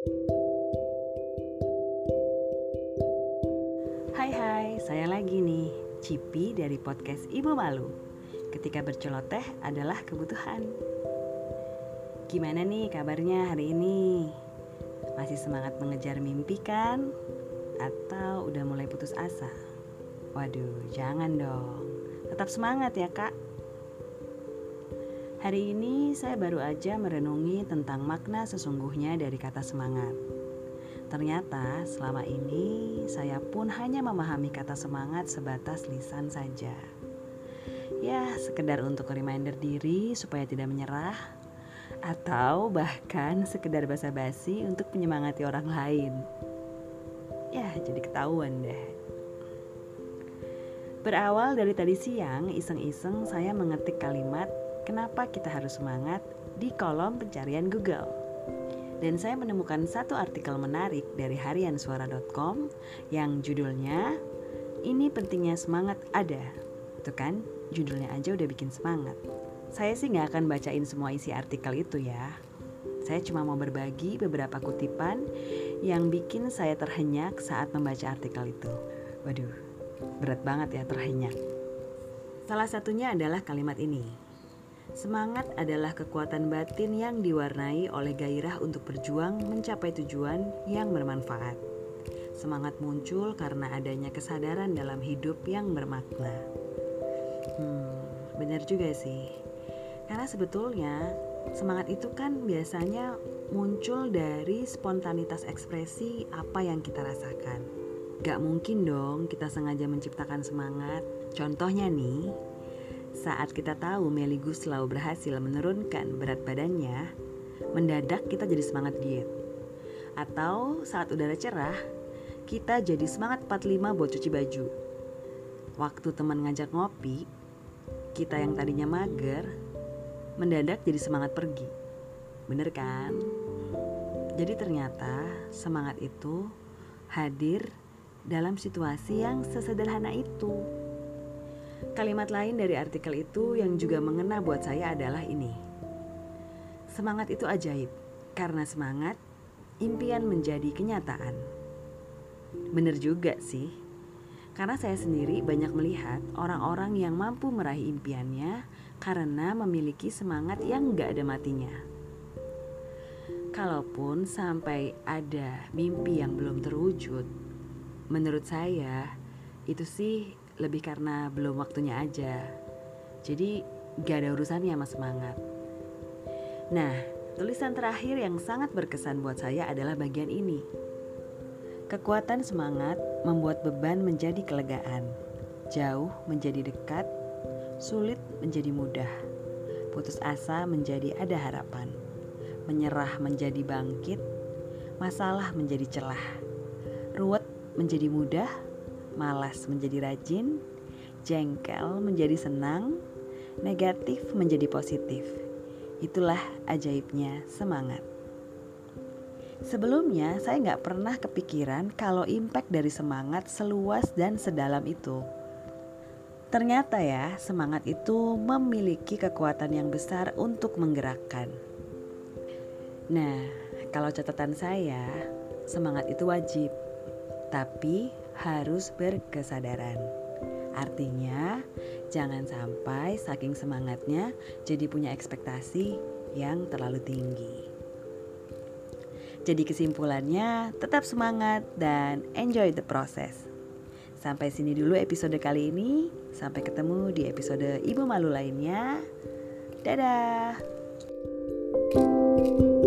Hai hai, saya lagi nih, Cipi dari podcast Ibu Malu. Ketika berceloteh adalah kebutuhan. Gimana nih kabarnya hari ini? Masih semangat mengejar mimpi kan? Atau udah mulai putus asa? Waduh, jangan dong. Tetap semangat ya kak. Hari ini saya baru aja merenungi tentang makna sesungguhnya dari kata semangat. Ternyata selama ini saya pun hanya memahami kata semangat sebatas lisan saja. Ya, sekedar untuk reminder diri supaya tidak menyerah atau bahkan sekedar basa-basi untuk menyemangati orang lain. Ya, jadi ketahuan deh. Berawal dari tadi siang, iseng-iseng saya mengetik kalimat "Kenapa kita harus semangat?" di kolom pencarian Google dan saya menemukan satu artikel menarik dari hariansuara.com yang judulnya ini pentingnya semangat ada. Itu kan judulnya aja udah bikin semangat. Saya sih nggak akan bacain semua isi artikel itu ya. Saya cuma mau berbagi beberapa kutipan yang bikin saya terhenyak saat membaca artikel itu. Waduh, berat banget ya terhenyak. Salah satunya adalah kalimat ini. Semangat adalah kekuatan batin yang diwarnai oleh gairah untuk berjuang mencapai tujuan yang bermanfaat. Semangat muncul karena adanya kesadaran dalam hidup yang bermakna. Hmm, benar juga sih. Karena sebetulnya semangat itu kan biasanya muncul dari spontanitas ekspresi apa yang kita rasakan. Gak mungkin dong kita sengaja menciptakan semangat. Contohnya nih, saat kita tahu Meli Guslau berhasil menurunkan berat badannya, mendadak kita jadi semangat diet. Atau saat udara cerah, kita jadi semangat 45 buat cuci baju. Waktu teman ngajak ngopi, kita yang tadinya mager, mendadak jadi semangat pergi. Bener kan? Jadi ternyata semangat itu hadir dalam situasi yang sesederhana itu. Kalimat lain dari artikel itu yang juga mengena buat saya adalah ini. Semangat itu ajaib, karena semangat, impian menjadi kenyataan. Bener juga sih, karena saya sendiri banyak melihat orang-orang yang mampu meraih impiannya karena memiliki semangat yang gak ada matinya. Kalaupun sampai ada mimpi yang belum terwujud, menurut saya itu sih lebih karena belum waktunya aja. Jadi gak ada urusannya sama semangat. Nah, tulisan terakhir yang sangat berkesan buat saya adalah bagian ini. Kekuatan semangat membuat beban menjadi kelegaan, jauh menjadi dekat, sulit menjadi mudah, putus asa menjadi ada harapan, menyerah menjadi bangkit, masalah menjadi celah, ruwet menjadi mudah, malas menjadi rajin, jengkel menjadi senang, negatif menjadi positif. Itulah ajaibnya semangat. Sebelumnya saya nggak pernah kepikiran kalau impact dari semangat seluas dan sedalam itu. Ternyata ya, semangat itu memiliki kekuatan yang besar untuk menggerakkan. Nah, kalau catatan saya, semangat itu wajib, tapi harus berkesadaran. Artinya, jangan sampai saking semangatnya jadi punya ekspektasi yang terlalu tinggi. Jadi kesimpulannya, tetap semangat dan enjoy the process. Sampai sini dulu episode kali ini. Sampai ketemu di episode Ibu Malu lainnya. Dadah. thank you